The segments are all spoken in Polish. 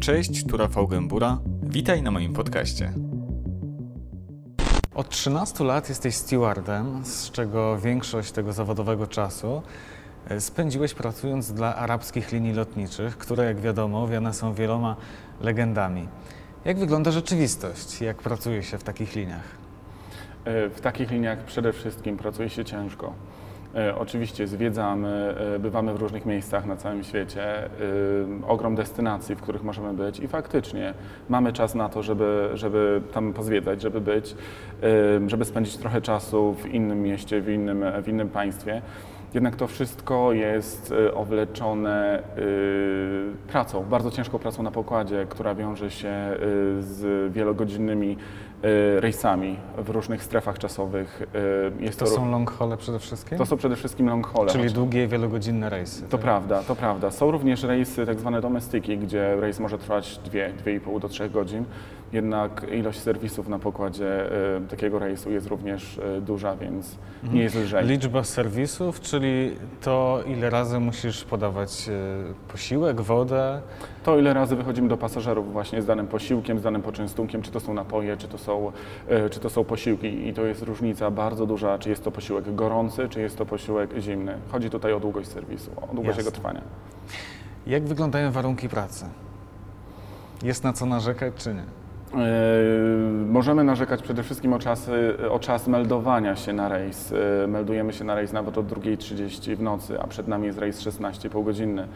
Cześć, tu Rafał Gębura. Witaj na moim podcaście. Od 13 lat jesteś stewardem, z czego większość tego zawodowego czasu e, spędziłeś pracując dla arabskich linii lotniczych, które jak wiadomo owiane są wieloma legendami. Jak wygląda rzeczywistość? Jak pracuje się w takich liniach? E, W takich liniach przede wszystkim pracuje się ciężko. E, Oczywiście zwiedzamy, e, bywamy w różnych miejscach na całym świecie, e, ogrom destynacji, w których możemy być i faktycznie mamy czas na to, żeby, żeby tam pozwiedzać, żeby być, żeby spędzić trochę czasu w innym mieście, w innym, w innym państwie. Jednak to wszystko jest e, owleczone e, pracą, bardzo ciężką pracą na pokładzie, która wiąże się e, z wielogodzinnymi rejsami w różnych strefach czasowych. Jest To są long haule przede wszystkim? to są przede wszystkim long haule. Czyli długie, wielogodzinne rejsy. to tak? prawda, to prawda. Są również rejsy tak zwane domestyki, gdzie rejs może trwać 2, 2,5 do 3 godzin. Jednak ilość serwisów na pokładzie e, takiego rejsu jest również e, duża, więc nie jest lżej. Liczba serwisów, czyli to, ile razy musisz podawać e, posiłek, wodę. To ile razy wychodzimy do pasażerów właśnie z danym posiłkiem, z danym poczęstunkiem, czy to są napoje, czy to są, czy to są posiłki. I to jest różnica bardzo duża, czy jest to posiłek gorący, czy jest to posiłek zimny. Chodzi tutaj o długość serwisu, o długość Jasne. jego trwania. Jak wyglądają warunki pracy? Jest na co narzekać, czy nie? E, Możemy narzekać przede wszystkim o czas, o czas meldowania się na rejs. E, Meldujemy się na rejs nawet o 2.30 w nocy, a przed nami jest rejs 16,5 godzinny.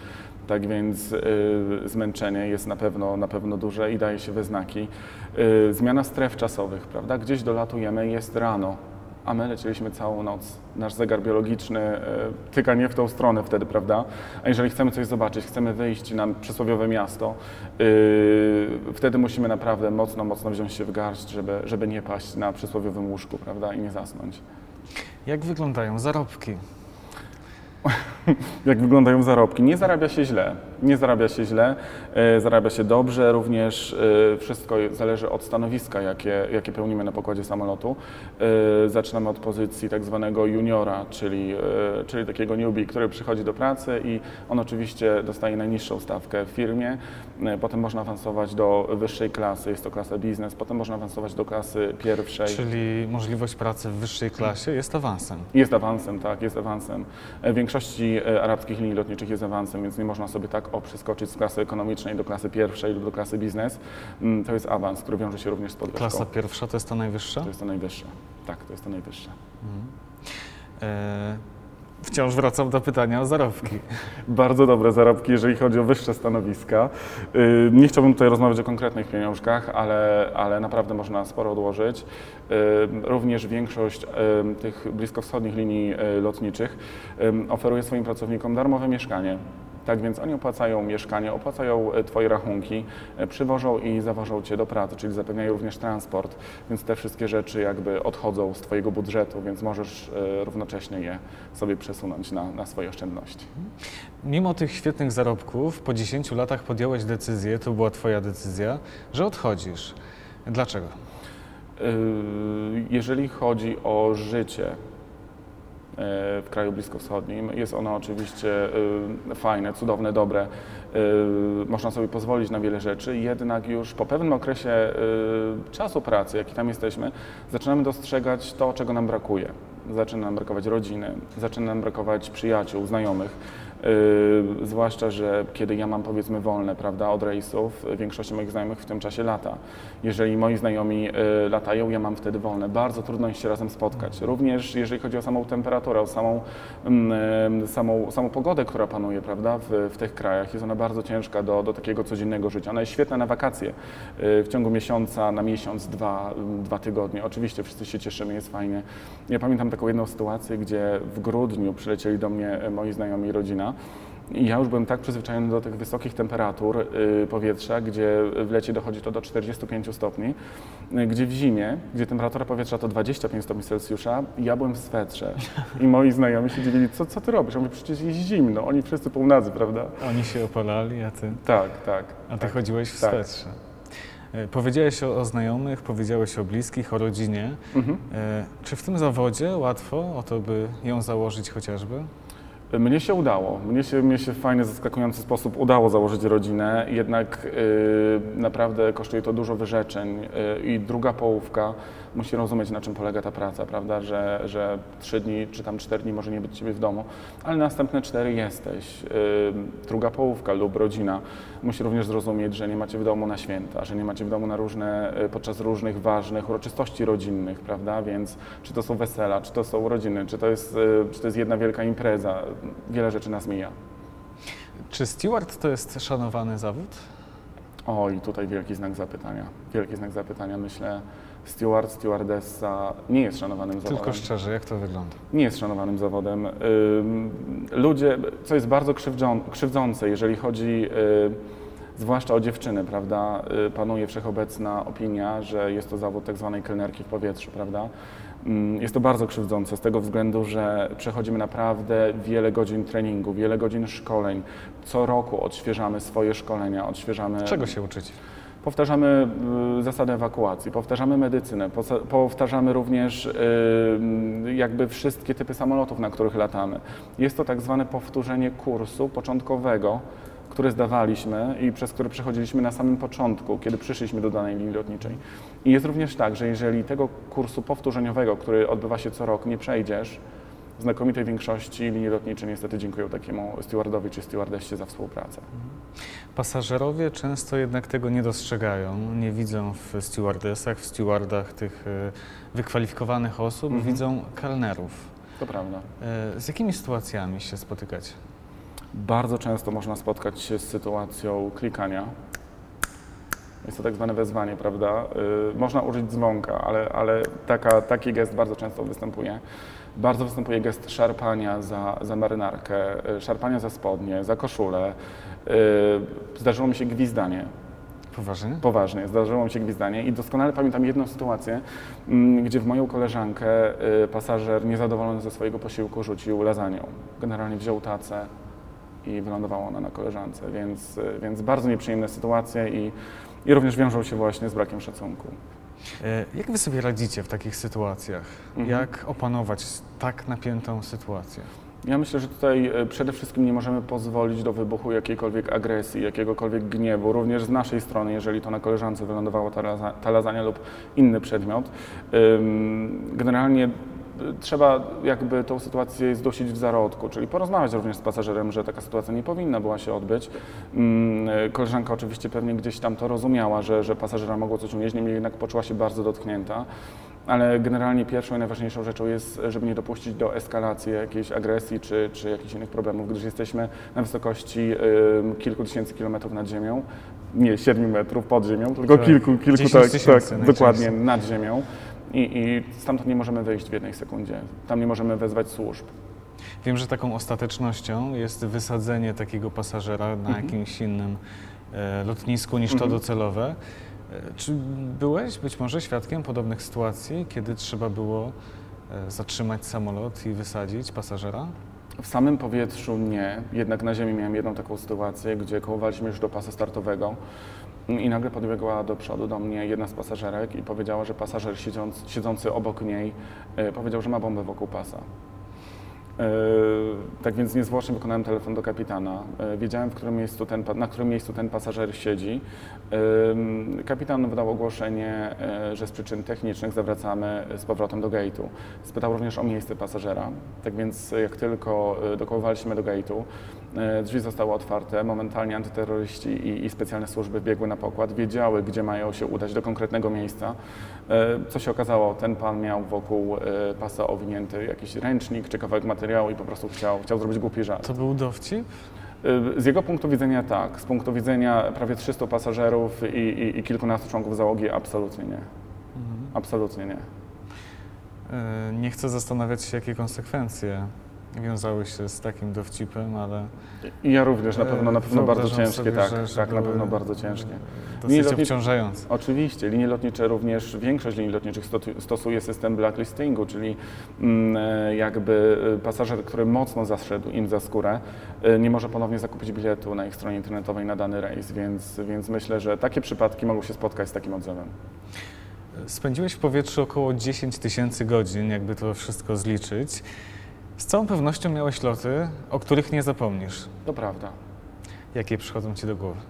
Tak więc e, zmęczenie jest na pewno, na pewno duże i daje się we znaki. Zmiana stref czasowych, prawda? Gdzieś dolatujemy, jest rano, a my lecieliśmy całą noc. Nasz zegar biologiczny e, tyka nie w tą stronę wtedy, prawda? A jeżeli chcemy coś zobaczyć, chcemy wyjść na przysłowiowe miasto, yy, wtedy musimy naprawdę mocno, mocno wziąć się w garść, żeby, żeby nie paść na przysłowiowym łóżku, prawda? I nie zasnąć. Jak wyglądają zarobki? Jak wyglądają zarobki? Nie zarabia się źle. Nie zarabia się źle, e, zarabia się dobrze. Również e, wszystko zależy od stanowiska, jakie, jakie pełnimy na pokładzie samolotu. E, zaczynamy od pozycji tak zwanego juniora, czyli, czyli takiego newbie, który przychodzi do pracy i on oczywiście dostaje najniższą stawkę w firmie. Potem można awansować do wyższej klasy, jest to klasa biznes. Potem można awansować do klasy pierwszej. Czyli możliwość pracy w wyższej klasie jest awansem. Jest awansem, tak, jest awansem. W większości arabskich linii lotniczych jest awansem, więc nie można sobie tak o przeskoczyć z klasy ekonomicznej do klasy pierwszej lub do klasy biznes. Mm, To jest awans, który wiąże się również z podwyżką. Klasa pierwsza to jest ta najwyższa? To jest to najwyższe. Tak, to jest to najwyższe. E, wciąż wracam do pytania o zarobki. Bardzo dobre zarobki, jeżeli chodzi o wyższe stanowiska. Y, Nie chciałbym tutaj rozmawiać o konkretnych pieniążkach, ale, ale naprawdę można sporo odłożyć. Y, Również większość y, tych bliskowschodnich linii lotniczych oferuje swoim pracownikom darmowe mieszkanie. Tak więc oni opłacają mieszkanie, opłacają e, Twoje rachunki, e, przywożą i zawożą Cię do pracy, czyli zapewniają również transport, więc te wszystkie rzeczy jakby odchodzą z Twojego budżetu, więc możesz e, równocześnie je sobie przesunąć na, na swoje oszczędności. Mimo tych świetnych zarobków, po 10 latach podjąłeś decyzję, to była Twoja decyzja, że odchodzisz. Dlaczego? Jeżeli chodzi o życie w kraju bliskowschodnim, jest ono oczywiście y, fajne, cudowne, dobre. Y, Można sobie pozwolić na wiele rzeczy, jednak już po pewnym okresie y, czasu pracy, jaki tam jesteśmy, zaczynamy dostrzegać to, czego nam brakuje. Zaczyna nam brakować rodziny, zaczyna nam brakować przyjaciół, znajomych. Yy, zwłaszcza, że kiedy ja mam powiedzmy wolne, prawda, od rejsów, większość moich znajomych w tym czasie lata. Jeżeli moi znajomi yy, latają, ja mam wtedy wolne. Bardzo trudno jest się razem spotkać. Również jeżeli chodzi o samą temperaturę, o samą, mm, samą, samą pogodę, która panuje, prawda, w, w tych krajach. Jest ona bardzo ciężka do, do takiego codziennego życia. Ona jest świetna na wakacje. Yy, w ciągu miesiąca, na miesiąc, dwa, dwa tygodnie. Oczywiście wszyscy się cieszymy, jest fajnie. Ja pamiętam taką jedną sytuację, gdzie w grudniu przylecieli do mnie e, moi znajomi i rodzina. I ja już byłem tak przyzwyczajony do tych wysokich temperatur y, powietrza, gdzie w lecie dochodzi to do 45 stopni, y, gdzie w zimie, gdzie temperatura powietrza to 25 stopni Celsjusza, ja byłem w swetrze. I moi znajomi się dziwili, co, co ty robisz? Ja mówię, przecież jest zimno, oni wszyscy półnacy, prawda? Oni się opalali, a ty, Tak, tak. a ty tak. chodziłeś w tak. swetrze. E, Powiedziałeś o, o znajomych, powiedziałeś o bliskich, o rodzinie. Mhm. E, Czy w tym zawodzie łatwo o to, by ją założyć chociażby? Mnie się udało. Mnie się, mnie się w fajny, zaskakujący sposób udało założyć rodzinę, jednak y, naprawdę kosztuje to dużo wyrzeczeń y, i druga połówka musi rozumieć, na czym polega ta praca, prawda, że, że trzy dni czy tam cztery dni może nie być Ciebie w domu, ale następne cztery jesteś. Druga połówka lub rodzina musi również zrozumieć, że nie macie w domu na święta, że nie macie w domu na różne, y, podczas różnych ważnych uroczystości rodzinnych, prawda, więc czy to są wesela, czy to są urodziny, czy to jest, y, czy to jest jedna wielka impreza, wiele rzeczy nas mija. Czy steward to jest szanowany zawód? Oj, tutaj wielki znak zapytania. Wielki znak zapytania. Myślę, steward, stewardessa nie jest szanowanym zawodem. Tylko szczerze, jak to wygląda? Nie jest szanowanym zawodem. Ludzie, co jest bardzo krzywdzą, krzywdzące, jeżeli chodzi y, zwłaszcza o dziewczyny, prawda, y, panuje wszechobecna opinia, że jest to zawód tak zwanej kelnerki w powietrzu, prawda. Ym, Jest to bardzo krzywdzące z tego względu, że przechodzimy naprawdę wiele godzin treningu, wiele godzin szkoleń. Co roku odświeżamy swoje szkolenia, odświeżamy... Czego się uczyć? Powtarzamy y, zasady ewakuacji, powtarzamy medycynę, powtarzamy również y, jakby wszystkie typy samolotów, na których latamy. Jest to tak zwane powtórzenie kursu początkowego, który zdawaliśmy i przez który przechodziliśmy na samym początku, kiedy przyszliśmy do danej linii lotniczej. I jest również tak, że jeżeli tego kursu powtórzeniowego, który odbywa się co rok, nie przejdziesz, w znakomitej większości linii lotnicze niestety dziękują takiemu stewardowi czy stewardessie za współpracę. Pasażerowie często jednak tego nie dostrzegają, nie widzą w stewardessach, w stewardach tych e, wykwalifikowanych osób, Mhm. widzą kelnerów. To prawda. E, Z jakimi sytuacjami się spotykacie? Bardzo często można spotkać się z sytuacją klikania. Jest to tak zwane wezwanie, prawda? Y, można użyć dzwonka, ale, ale taka, taki gest bardzo często występuje. Bardzo występuje gest szarpania za, za marynarkę, y, szarpania za spodnie, za koszulę. Y, zdarzyło mi się gwizdanie. Poważnie? Poważnie, zdarzyło mi się gwizdanie i doskonale pamiętam jedną sytuację, mm, gdzie w moją koleżankę pasażer niezadowolony ze swojego posiłku rzucił lasagną. Generalnie wziął tacę i wylądowała ona na koleżance, więc, więc bardzo nieprzyjemne sytuacje i, i również wiążą się właśnie z brakiem szacunku. E, Jak wy sobie radzicie w takich sytuacjach? Mhm. Jak opanować tak napiętą sytuację? Ja myślę, że tutaj y, przede wszystkim nie możemy pozwolić do wybuchu jakiejkolwiek agresji, jakiegokolwiek gniewu, również z naszej strony, jeżeli to na koleżance wylądowała ta, laza- ta lub inny przedmiot. Generalnie trzeba jakby tą sytuację zdusić w zarodku, czyli porozmawiać również z pasażerem, że taka sytuacja nie powinna była się odbyć. Y, Koleżanka oczywiście pewnie gdzieś tam to rozumiała, że, że pasażera mogło coś unieść, niemniej jednak poczuła się bardzo dotknięta. Ale generalnie pierwszą i najważniejszą rzeczą jest, żeby nie dopuścić do eskalacji jakiejś agresji czy, czy jakichś innych problemów, gdyż jesteśmy na wysokości y, kilku tysięcy kilometrów nad ziemią, nie 7 metrów pod ziemią, tylko Tak. kilku, kilku 10 tak, tak, dokładnie nad ziemią. I, I stamtąd nie możemy wyjść w jednej sekundzie. Tam nie możemy wezwać służb. Wiem, że taką ostatecznością jest wysadzenie takiego pasażera na Mhm. jakimś innym e, lotnisku niż to Mhm. docelowe. E, Czy byłeś być może świadkiem podobnych sytuacji, kiedy trzeba było e, zatrzymać samolot i wysadzić pasażera? W samym powietrzu nie, jednak na ziemi miałem jedną taką sytuację, gdzie kołowaliśmy już do pasa startowego i nagle podbiegła do przodu do mnie jedna z pasażerek i powiedziała, że pasażer siedząc, siedzący obok niej e, powiedział, że ma bombę wokół pasa. E, Tak więc niezwłocznie wykonałem telefon do kapitana. E, Wiedziałem, którym ten, na którym miejscu ten pasażer siedzi. Kapitan wydał ogłoszenie, że z przyczyn technicznych zawracamy z powrotem do gate'u. Spytał również o miejsce pasażera. Tak więc jak tylko dokołowaliśmy do gate'u, drzwi zostały otwarte. Momentalnie antyterroryści i, i specjalne służby biegły na pokład, wiedziały, gdzie mają się udać do konkretnego miejsca. E, Co się okazało, ten pan miał wokół e, pasa owinięty jakiś ręcznik czy kawałek materiału i po prostu chciał, chciał zrobić głupi żart. To był dowcip? Z jego punktu widzenia tak, z punktu widzenia prawie 300 pasażerów i, i, i kilkunastu członków załogi absolutnie nie. Absolutnie nie. E, Nie chcę zastanawiać się, jakie konsekwencje wiązały się z takim dowcipem, ale I ja również na e, pewno, na pewno bardzo wyobrażam ciężkie, sobie, tak, że- że tak, na pewno bardzo ciężkie. e, Linie Dosyć lotnicze- obciążające. Oczywiście, linie lotnicze również, większość linii lotniczych sto- stosuje system blacklistingu, czyli mm, e, jakby e, pasażer, który mocno zaszedł im za skórę, e, nie może ponownie zakupić biletu na ich stronie internetowej na dany rejs, więc, więc myślę, że takie przypadki mogą się spotkać z takim odzewem. Spędziłeś w powietrzu około 10 tysięcy godzin, jakby to wszystko zliczyć. Z całą pewnością miałeś loty, o których nie zapomnisz. To prawda. Jakie przychodzą ci do głowy?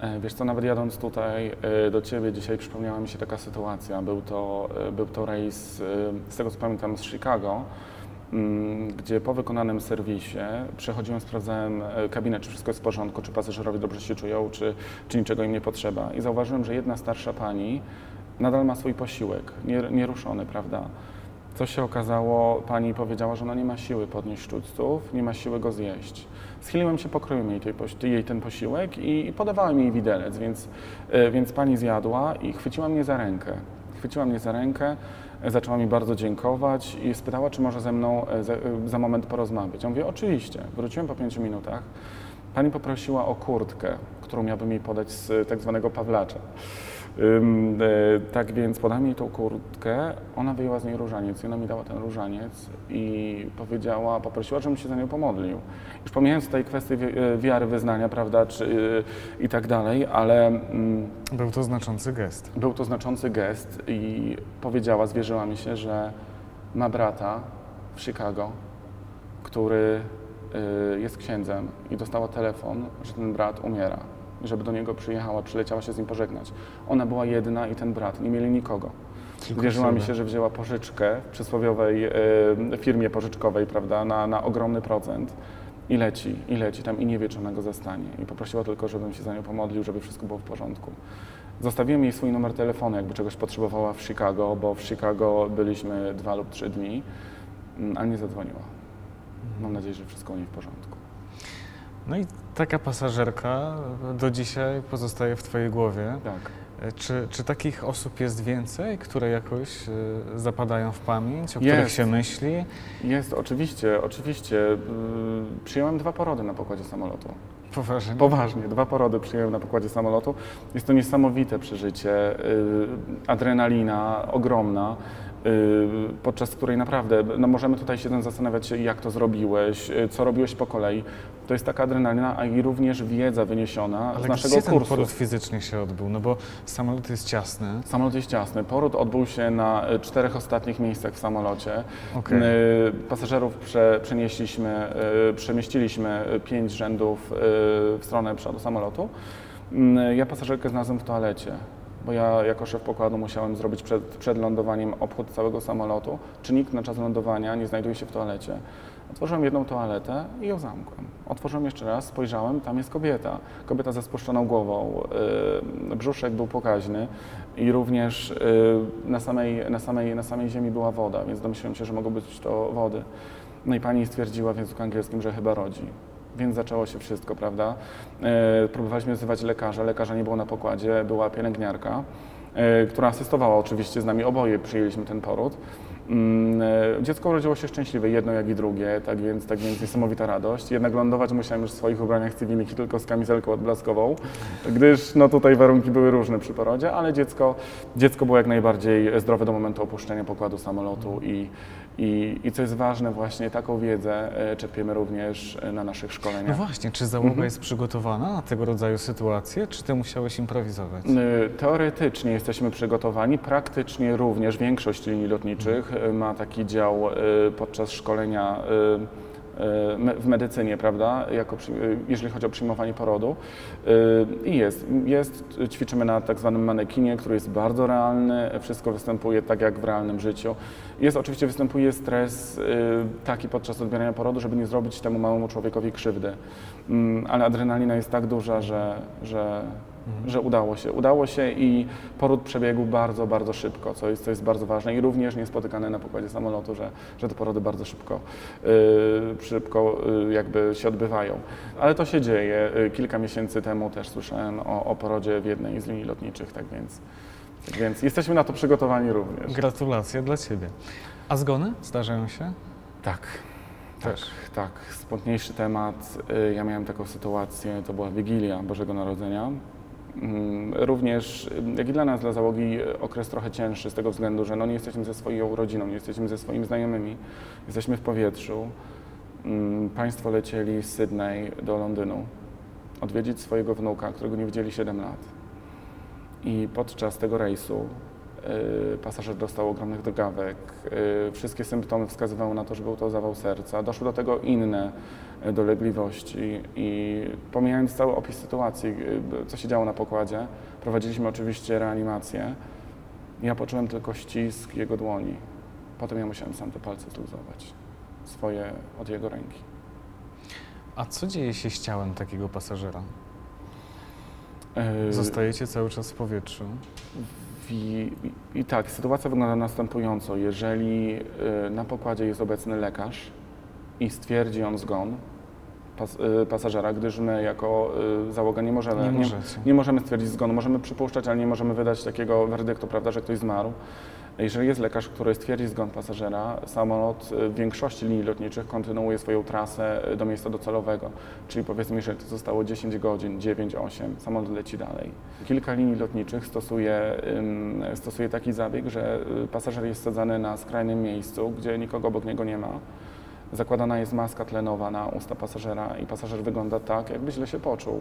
E, Wiesz co, nawet jadąc tutaj e, do Ciebie dzisiaj przypomniała mi się taka sytuacja. Był to, e, był to rejs, z tego co pamiętam, z Chicago, mm, gdzie po wykonanym serwisie przechodziłem, sprawdzałem kabinę, czy wszystko jest w porządku, czy pasażerowie dobrze się czują, czy, czy niczego im nie potrzeba. I zauważyłem, że jedna starsza pani nadal ma swój posiłek, nie- nieruszony, prawda? Co się okazało, pani powiedziała, że ona nie ma siły podnieść sztućców, nie ma siły go zjeść. Schyliłem się, pokroiłem jej, tej, jej ten posiłek i, i podawałem jej widelec, więc, e, więc pani zjadła i chwyciła mnie za rękę. Chwyciła mnie za rękę, e, zaczęła mi bardzo dziękować i spytała, czy może ze mną e, za, za moment porozmawiać. Ja mówię, oczywiście. Wróciłem po pięciu minutach. Pani poprosiła o kurtkę, którą miałbym jej podać z tak zwanego Pawlacza. E, tak więc podałem jej tą kurtkę, ona wyjęła z niej różaniec i ona mi dała ten różaniec i powiedziała, poprosiła, żebym się za nią pomodlił. Już pomijając tutaj kwestię e, wiary, wyznania, prawda, czy, e, i tak dalej, ale mm, Był to znaczący gest. był to znaczący gest i powiedziała, zwierzyła mi się, że ma brata w Chicago, który jest księdzem i dostała telefon, że ten brat umiera. Żeby do niego przyjechała, przyleciała się z nim pożegnać. Ona była jedna i ten brat, nie mieli nikogo. Wierzyła mi się, że wzięła pożyczkę w przysłowiowej y, firmie pożyczkowej, prawda, na, na ogromny procent i leci, i leci tam i nie wie, czy ona go zastanie. I poprosiła tylko, żebym się za nią pomodlił, żeby wszystko było w porządku. Zostawiłem jej swój numer telefonu, jakby czegoś potrzebowała w Chicago, bo w Chicago byliśmy dwa lub trzy dni, mm, ale nie zadzwoniła. Mam nadzieję, że wszystko u niej w porządku. No i taka pasażerka do dzisiaj pozostaje w Twojej głowie. Tak. E, Czy, czy takich osób jest więcej, które jakoś e, zapadają w pamięć, o Jest. których się myśli? Jest, oczywiście, oczywiście. Yy, Przyjąłem dwa porody na pokładzie samolotu. Poważnie. Poważnie, dwa porody przyjąłem na pokładzie samolotu. Jest to niesamowite przeżycie, adrenalina ogromna, podczas której naprawdę, no możemy tutaj się zastanawiać jak to zrobiłeś, yy, co robiłeś po kolei. To jest taka adrenalina, a i również wiedza wyniesiona Ale z naszego gdzie ten kursu. poród fizycznie się odbył? No bo samolot jest ciasny. Samolot jest ciasny. Poród odbył się na y, czterech ostatnich miejscach w samolocie. Okej. Y, Pasażerów prze, przenieśliśmy, y, przemieściliśmy y, pięć rzędów y, w stronę przodu samolotu. Y, Ja pasażerkę znalazłem w toalecie, bo ja jako szef pokładu musiałem zrobić przed, przed lądowaniem obchód całego samolotu. Czy nikt na czas lądowania nie znajduje się w toalecie? Otworzyłem jedną toaletę i ją zamkłem. Otworzyłem jeszcze raz, spojrzałem, tam jest kobieta. Kobieta ze spuszczoną głową, y, brzuszek był pokaźny i również y, na, samej, na, samej, na samej ziemi była woda, więc domyśliłem się, że mogą być to wody. No i pani stwierdziła w języku angielskim, że chyba rodzi. Więc zaczęło się wszystko, prawda? E, próbowaliśmy wzywać lekarza, lekarza nie było na pokładzie, była pielęgniarka, e, która asystowała oczywiście z nami, oboje przyjęliśmy ten poród. Mm, e, Dziecko urodziło się szczęśliwe, jedno jak i drugie, tak więc, tak więc niesamowita radość. Jednak lądować musiałem już w swoich ubraniach cywilnych i tylko z kamizelką odblaskową, gdyż no, tutaj warunki były różne przy porodzie, ale dziecko, dziecko było jak najbardziej zdrowe do momentu opuszczenia pokładu samolotu i, i, i co jest ważne, właśnie taką wiedzę e, czerpiemy również e, na naszych No szkoleniach. właśnie, czy załoga Mhm. jest przygotowana na tego rodzaju sytuacje, czy Ty musiałeś improwizować? Y, Teoretycznie jesteśmy przygotowani, praktycznie również większość linii lotniczych y, ma taki dział podczas szkolenia w medycynie, prawda, jako, y, jeżeli chodzi o przyjmowanie porodu. Y, I jest, jest, ćwiczymy na tak zwanym manekinie, który jest bardzo realny, wszystko występuje tak jak w realnym życiu. Jest oczywiście, występuje stres taki podczas odbierania porodu, żeby nie zrobić temu małemu człowiekowi krzywdy. Mm, Ale adrenalina jest tak duża, że, że że udało się. Udało się i poród przebiegł bardzo, bardzo szybko, co jest, co jest bardzo ważne i również niespotykane na pokładzie samolotu, że, że te porody bardzo szybko, yy, szybko yy, jakby się odbywają. Ale to się dzieje. Yy, kilka miesięcy temu też słyszałem o, o porodzie w jednej z linii lotniczych, tak więc, tak więc jesteśmy na to przygotowani również. Gratulacje dla Ciebie. A zgony zdarzają się? Tak. Tak, tak. Smutniejszy temat. Y, Ja miałem taką sytuację, to była Wigilia Bożego Narodzenia. Mm, Również, y, jak i dla nas, dla załogi, y, okres trochę cięższy z tego względu, że no nie jesteśmy ze swoją rodziną, nie jesteśmy ze swoimi znajomymi, jesteśmy w powietrzu. Mm, Państwo lecieli z Sydney do Londynu odwiedzić swojego wnuka, którego nie widzieli 7 lat. I podczas tego rejsu y, pasażer dostał ogromnych drgawek, y, wszystkie symptomy wskazywały na to, że był to zawał serca. Doszły do tego inne dolegliwości i pomijając cały opis sytuacji, y, co się działo na pokładzie, prowadziliśmy oczywiście reanimację. Ja poczułem tylko ścisk jego dłoni. Potem ja musiałem sam te palce zluzować, swoje od jego ręki. A co dzieje się z ciałem takiego pasażera? Y, Zostajecie cały czas w powietrzu. I, i, tak, sytuacja wygląda następująco. Jeżeli y, na pokładzie jest obecny lekarz i stwierdzi on zgon pas, y, pasażera, gdyż my jako y, załoga nie możemy, Nie nie, nie możemy stwierdzić zgonu. Możemy przypuszczać, ale nie możemy wydać takiego werdyktu, prawda, że ktoś zmarł. Jeżeli jest lekarz, który stwierdzi zgon pasażera, samolot y, w większości linii lotniczych kontynuuje swoją trasę do miejsca docelowego. Czyli powiedzmy, jeżeli to zostało 10 godzin, 9, 8, samolot leci dalej. Kilka linii lotniczych stosuje, stosuje taki zabieg, że pasażer jest sadzany na skrajnym miejscu, gdzie nikogo obok niego nie ma. Zakładana jest maska tlenowa na usta pasażera i pasażer wygląda tak, jakby źle się poczuł.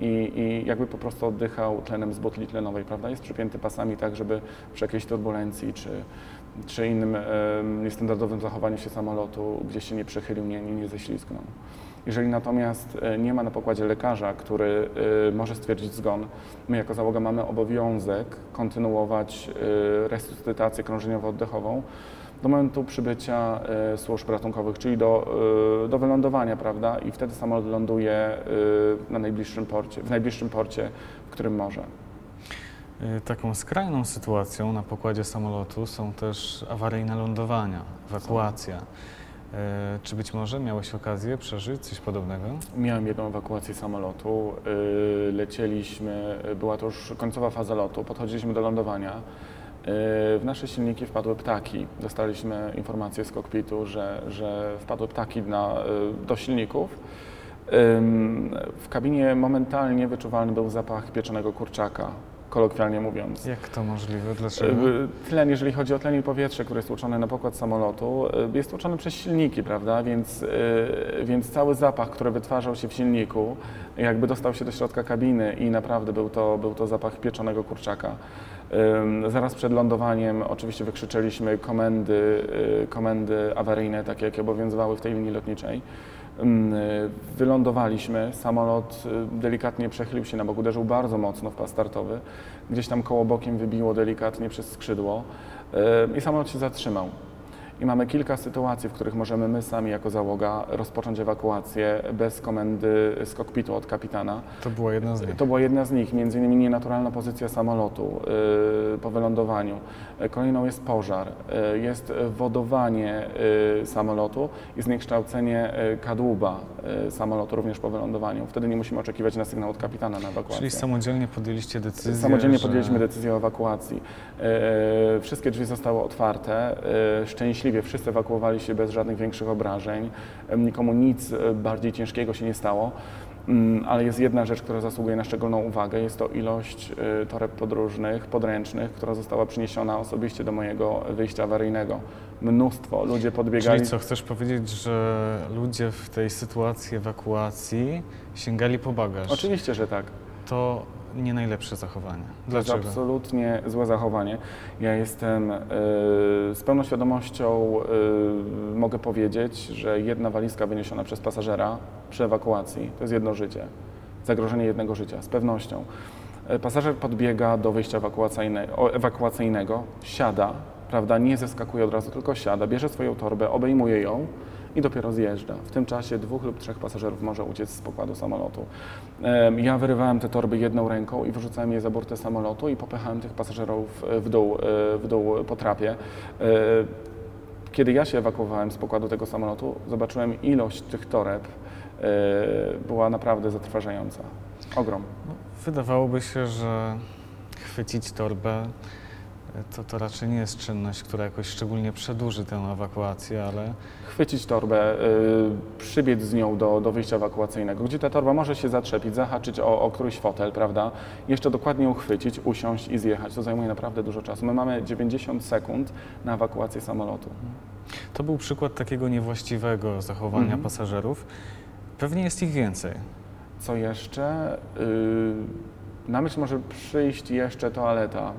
I, I jakby po prostu oddychał tlenem z butli tlenowej, prawda? Jest przypięty pasami tak, żeby przy jakiejś turbulencji czy, czy innym niestandardowym zachowaniu się samolotu gdzieś się nie przechylił, nie, nie, nie ześlizgnął. Jeżeli natomiast e, nie ma na pokładzie lekarza, który e, może stwierdzić zgon, my jako załoga mamy obowiązek kontynuować e, resuscytację krążeniowo-oddechową do momentu przybycia e, służb ratunkowych, czyli do, e, do wylądowania, prawda? I wtedy samolot ląduje e, na najbliższym porcie, w najbliższym porcie, w którym może. Taką skrajną sytuacją na pokładzie samolotu są też awaryjne lądowania, ewakuacja. Czy być może miałeś okazję przeżyć coś podobnego? Miałem jedną ewakuację samolotu. Lecieliśmy, była to już końcowa faza lotu, podchodziliśmy do lądowania. Y, W nasze silniki wpadły ptaki. Dostaliśmy informację z kokpitu, że, że wpadły ptaki na, y, do silników. W kabinie momentalnie wyczuwalny był zapach pieczonego kurczaka, kolokwialnie mówiąc. Jak to możliwe? Dlaczego? Y, Tlen, jeżeli chodzi o tlen i powietrze, które jest tłoczone na pokład samolotu, jest tłoczone przez silniki, prawda? Więc, więc cały zapach, który wytwarzał się w silniku, jakby dostał się do środka kabiny i naprawdę był to, był to zapach pieczonego kurczaka. Zaraz przed lądowaniem oczywiście wykrzyczeliśmy komendy, y, komendy awaryjne, takie jakie obowiązywały w tej linii lotniczej. Y, Wylądowaliśmy, samolot y, delikatnie przechylił się na bok, uderzył bardzo mocno w pas startowy. Gdzieś tam koło bokiem wybiło delikatnie przez skrzydło i samolot się zatrzymał. I mamy kilka sytuacji, w których możemy my sami jako załoga rozpocząć ewakuację bez komendy z kokpitu od kapitana. To była jedna z nich. To była jedna z nich, między innymi nienaturalna pozycja samolotu yy, po wylądowaniu. Yy, Kolejną jest pożar, yy, jest wodowanie yy, samolotu i zniekształcenie yy, kadłuba yy, samolotu również po wylądowaniu. Wtedy nie musimy oczekiwać na sygnał od kapitana na ewakuację. Czyli samodzielnie podjęliście decyzję, Samodzielnie że... podjęliśmy decyzję o ewakuacji. Wszystkie drzwi zostały otwarte. E, Szczęśliwie wszyscy ewakuowali się bez żadnych większych obrażeń. Nikomu nic e, bardziej ciężkiego się nie stało. Mm, Ale jest jedna rzecz, która zasługuje na szczególną uwagę. Jest to ilość e, toreb podróżnych, podręcznych, która została przyniesiona osobiście do mojego wyjścia awaryjnego. Mnóstwo. Ludzie podbiegali. Czyli co, chcesz powiedzieć, że ludzie w tej sytuacji ewakuacji sięgali po bagaż? Oczywiście, że tak. To nie najlepsze zachowanie. To jest Dlaczego? absolutnie złe zachowanie. Ja jestem y, z pełną świadomością, y, mogę powiedzieć, że jedna walizka wyniesiona przez pasażera przy ewakuacji to jest jedno życie. Zagrożenie jednego życia, z pewnością. Y, Pasażer podbiega do wyjścia ewakuacyjnego, siada, prawda, nie zeskakuje od razu, tylko siada, bierze swoją torbę, obejmuje ją i dopiero zjeżdża. W tym czasie dwóch lub trzech pasażerów może uciec z pokładu samolotu. Ja wyrywałem te torby jedną ręką i wyrzucałem je za burtę samolotu i popychałem tych pasażerów e, w dół, e, w dół po trapie. E, Kiedy ja się ewakuowałem z pokładu tego samolotu, zobaczyłem ilość tych toreb była naprawdę zatrważająca. Ogrom. No, wydawałoby się, że chwycić torbę to, to raczej nie jest czynność, która jakoś szczególnie przedłuży tę ewakuację, ale chwycić torbę, y, przybiec z nią do, do wyjścia ewakuacyjnego, gdzie ta torba może się zaczepić, zahaczyć o, o któryś fotel, prawda? Jeszcze dokładnie uchwycić, usiąść i zjechać. To zajmuje naprawdę dużo czasu. My mamy 90 sekund na ewakuację samolotu. to był przykład takiego niewłaściwego zachowania Mhm. pasażerów. Pewnie jest ich więcej. Co jeszcze? Y, na myśl może przyjść jeszcze toaleta.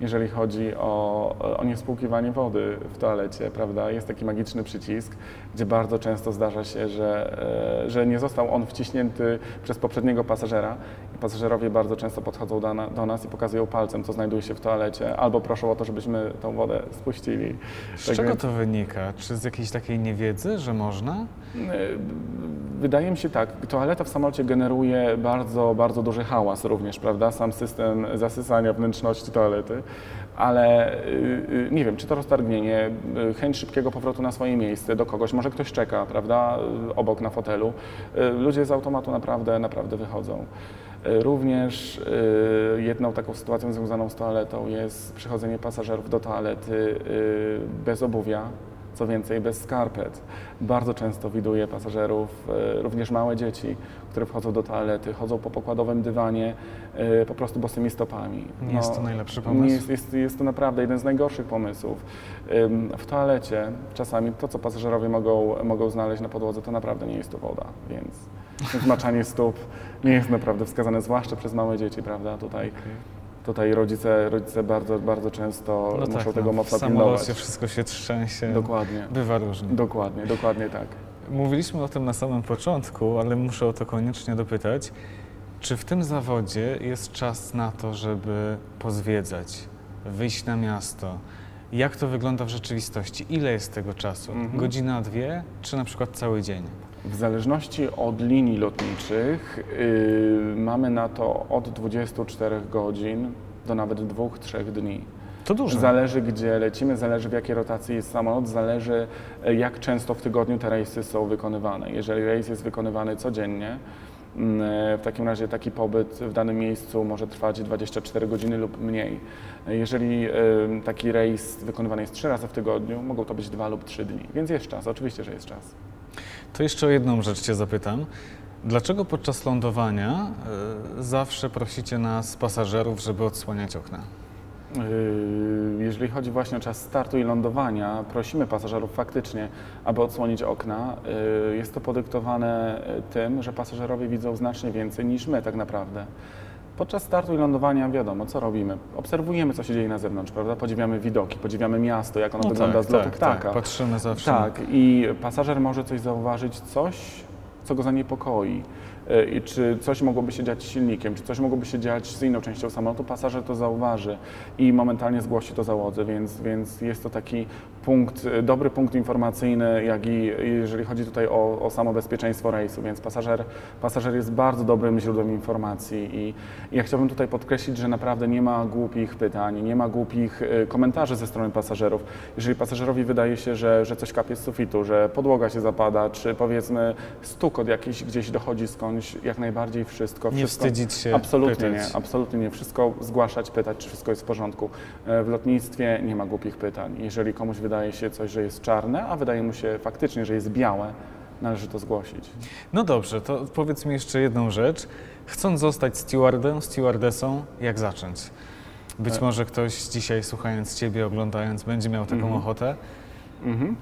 Jeżeli chodzi o, o niespłukiwanie wody w toalecie, prawda? Jest taki magiczny przycisk, gdzie bardzo często zdarza się, że, e, że nie został on wciśnięty przez poprzedniego pasażera pasażerowie bardzo często podchodzą do, na, do nas i pokazują palcem, co znajduje się w toalecie, albo proszą o to, żebyśmy tą wodę spuścili. Z Tak czego więc- to wynika? Czy z jakiejś takiej niewiedzy, że można? E, Wydaje mi się tak, toaleta w samolocie generuje bardzo, bardzo duży hałas również, prawda? Sam system zasysania wnętrzności toalety, ale y, y, nie wiem, czy to roztargnienie, y, chęć szybkiego powrotu na swoje miejsce do kogoś, może ktoś czeka, prawda, obok na fotelu. Ludzie z automatu naprawdę, naprawdę wychodzą. Również jedną taką sytuacją związaną z toaletą jest przychodzenie pasażerów do toalety bez obuwia, co więcej, bez skarpet. Bardzo często widuję pasażerów, e, również małe dzieci, które wchodzą do toalety, chodzą po pokładowym dywanie e, po prostu bosymi stopami. Nie jest to najlepszy pomysł? Jest, jest, jest to naprawdę jeden z najgorszych pomysłów. W toalecie czasami to, co pasażerowie mogą, mogą znaleźć na podłodze, to naprawdę nie jest to woda, więc zmaczanie stóp nie jest naprawdę wskazane, zwłaszcza przez małe dzieci, prawda? Tutaj, tutaj rodzice, rodzice bardzo, bardzo często No muszą tak, tego no, w mocno samolocie pilnować. wszystko się trzęsie. Dokładnie. Bywa różnie. Dokładnie, dokładnie tak. Mówiliśmy o tym na samym początku, ale muszę o to koniecznie dopytać. Czy w tym zawodzie jest czas na to, żeby pozwiedzać, wyjść na miasto? Jak to wygląda w rzeczywistości? Ile jest tego czasu? Mhm. Godzina, dwie, czy na przykład cały dzień? W zależności od linii lotniczych yy, mamy na to od 24 godzin do nawet 2-3 dni. To dużo. Zależy gdzie lecimy, zależy w jakiej rotacji jest samolot, zależy e, jak często w tygodniu te rejsy są wykonywane. Jeżeli rejs jest wykonywany codziennie, w takim razie taki pobyt w danym miejscu może trwać 24 godziny lub mniej. E, Jeżeli e, taki rejs wykonywany jest trzy razy w tygodniu, mogą to być dwa lub trzy dni, więc jest czas, oczywiście, że jest czas. To jeszcze o jedną rzecz Cię zapytam. Dlaczego podczas lądowania y, zawsze prosicie nas, pasażerów, żeby odsłaniać okna? Yy, Jeżeli chodzi właśnie o czas startu i lądowania, prosimy pasażerów faktycznie, aby odsłonić okna. Yy, Jest to podyktowane yy, tym, że pasażerowie widzą znacznie więcej niż my tak naprawdę. Podczas startu i lądowania wiadomo, co robimy. Obserwujemy, co się dzieje na zewnątrz, prawda? Podziwiamy widoki, podziwiamy miasto, jak ono wygląda z lotu ptaka. Tak, patrzymy zawsze. Tak, i pasażer może coś zauważyć, coś, co go zaniepokoi. E, I czy coś mogłoby się dziać z silnikiem, czy coś mogłoby się dziać z inną częścią samolotu, pasażer to zauważy i momentalnie zgłosi to załodze, więc, więc jest to taki punkt, e, dobry punkt informacyjny, jak i jeżeli chodzi tutaj o, o samo bezpieczeństwo rejsu, więc pasażer, pasażer jest bardzo dobrym źródłem informacji i, ja chciałbym tutaj podkreślić, że naprawdę nie ma głupich pytań, nie ma głupich e, komentarzy ze strony pasażerów. Jeżeli pasażerowi wydaje się, że, że coś kapie z sufitu, że podłoga się zapada, czy powiedzmy stukot jakiś gdzieś dochodzi skądś, jak najbardziej wszystko. Nie wszystko wstydzić się Absolutnie pytać. nie, absolutnie nie. Wszystko zgłaszać, pytać, czy wszystko jest w porządku. E, W lotnictwie nie ma głupich pytań. Jeżeli komuś wydaje się coś, że jest czarne, a wydaje mu się faktycznie, że jest białe, należy to zgłosić. No dobrze, to powiedz mi jeszcze jedną rzecz. Chcąc zostać stewardem, stewardessą, jak zacząć? Być E- może ktoś dzisiaj słuchając Ciebie, oglądając, będzie miał taką Mhm. ochotę. Mhm.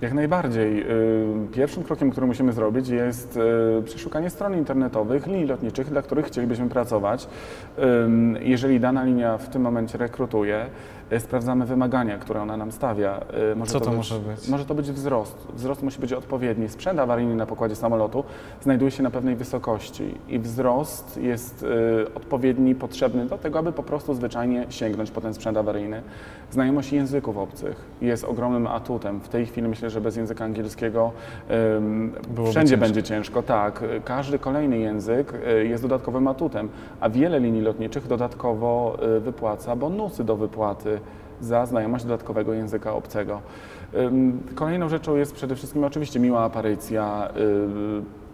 Jak najbardziej. Y, Pierwszym krokiem, który musimy zrobić jest y, przeszukanie stron internetowych, linii lotniczych, dla których chcielibyśmy pracować. Jeżeli dana linia w tym momencie rekrutuje, sprawdzamy wymagania, które ona nam stawia. Y, Może Co to być, może być? Może to być wzrost. Wzrost musi być odpowiedni. Sprzęt awaryjny na pokładzie samolotu znajduje się na pewnej wysokości i wzrost jest y, odpowiedni, potrzebny do tego, aby po prostu zwyczajnie sięgnąć po ten sprzęt awaryjny. Znajomość języków obcych jest ogromnym atutem. W tej chwili myślę, że bez języka angielskiego Byłoby wszędzie ciężko. będzie ciężko. Tak, każdy kolejny język y, jest dodatkowym atutem, a wiele linii lotniczych dodatkowo y, wypłaca bonusy do wypłaty za znajomość dodatkowego języka obcego. Kolejną rzeczą jest przede wszystkim oczywiście miła aparycja.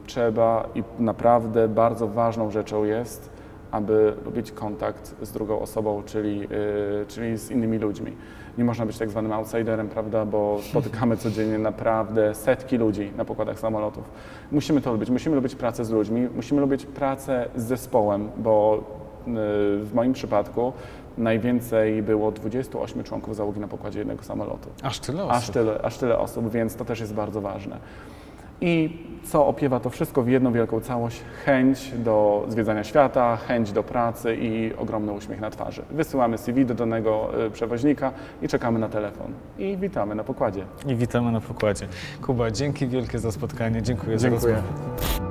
Trzeba i naprawdę bardzo ważną rzeczą jest, aby lubić kontakt z drugą osobą, czyli, y, czyli z innymi ludźmi. Nie można być tak zwanym outsiderem, prawda, bo spotykamy codziennie naprawdę setki ludzi na pokładach samolotów. Musimy to lubić, musimy lubić pracę z ludźmi, musimy lubić pracę z zespołem, bo y, w moim przypadku najwięcej było 28 członków załogi na pokładzie jednego samolotu. Aż tyle osób. Aż tyle, aż tyle osób, więc to też jest bardzo ważne. I co opiewa to wszystko w jedną wielką całość? Chęć do zwiedzania świata, chęć do pracy i ogromny uśmiech na twarzy. Wysyłamy CV do danego y, przewoźnika i czekamy na telefon. I witamy na pokładzie. I witamy na pokładzie. Kuba, dzięki wielkie za spotkanie. Dziękuję, za Dziękuję. rozmowę.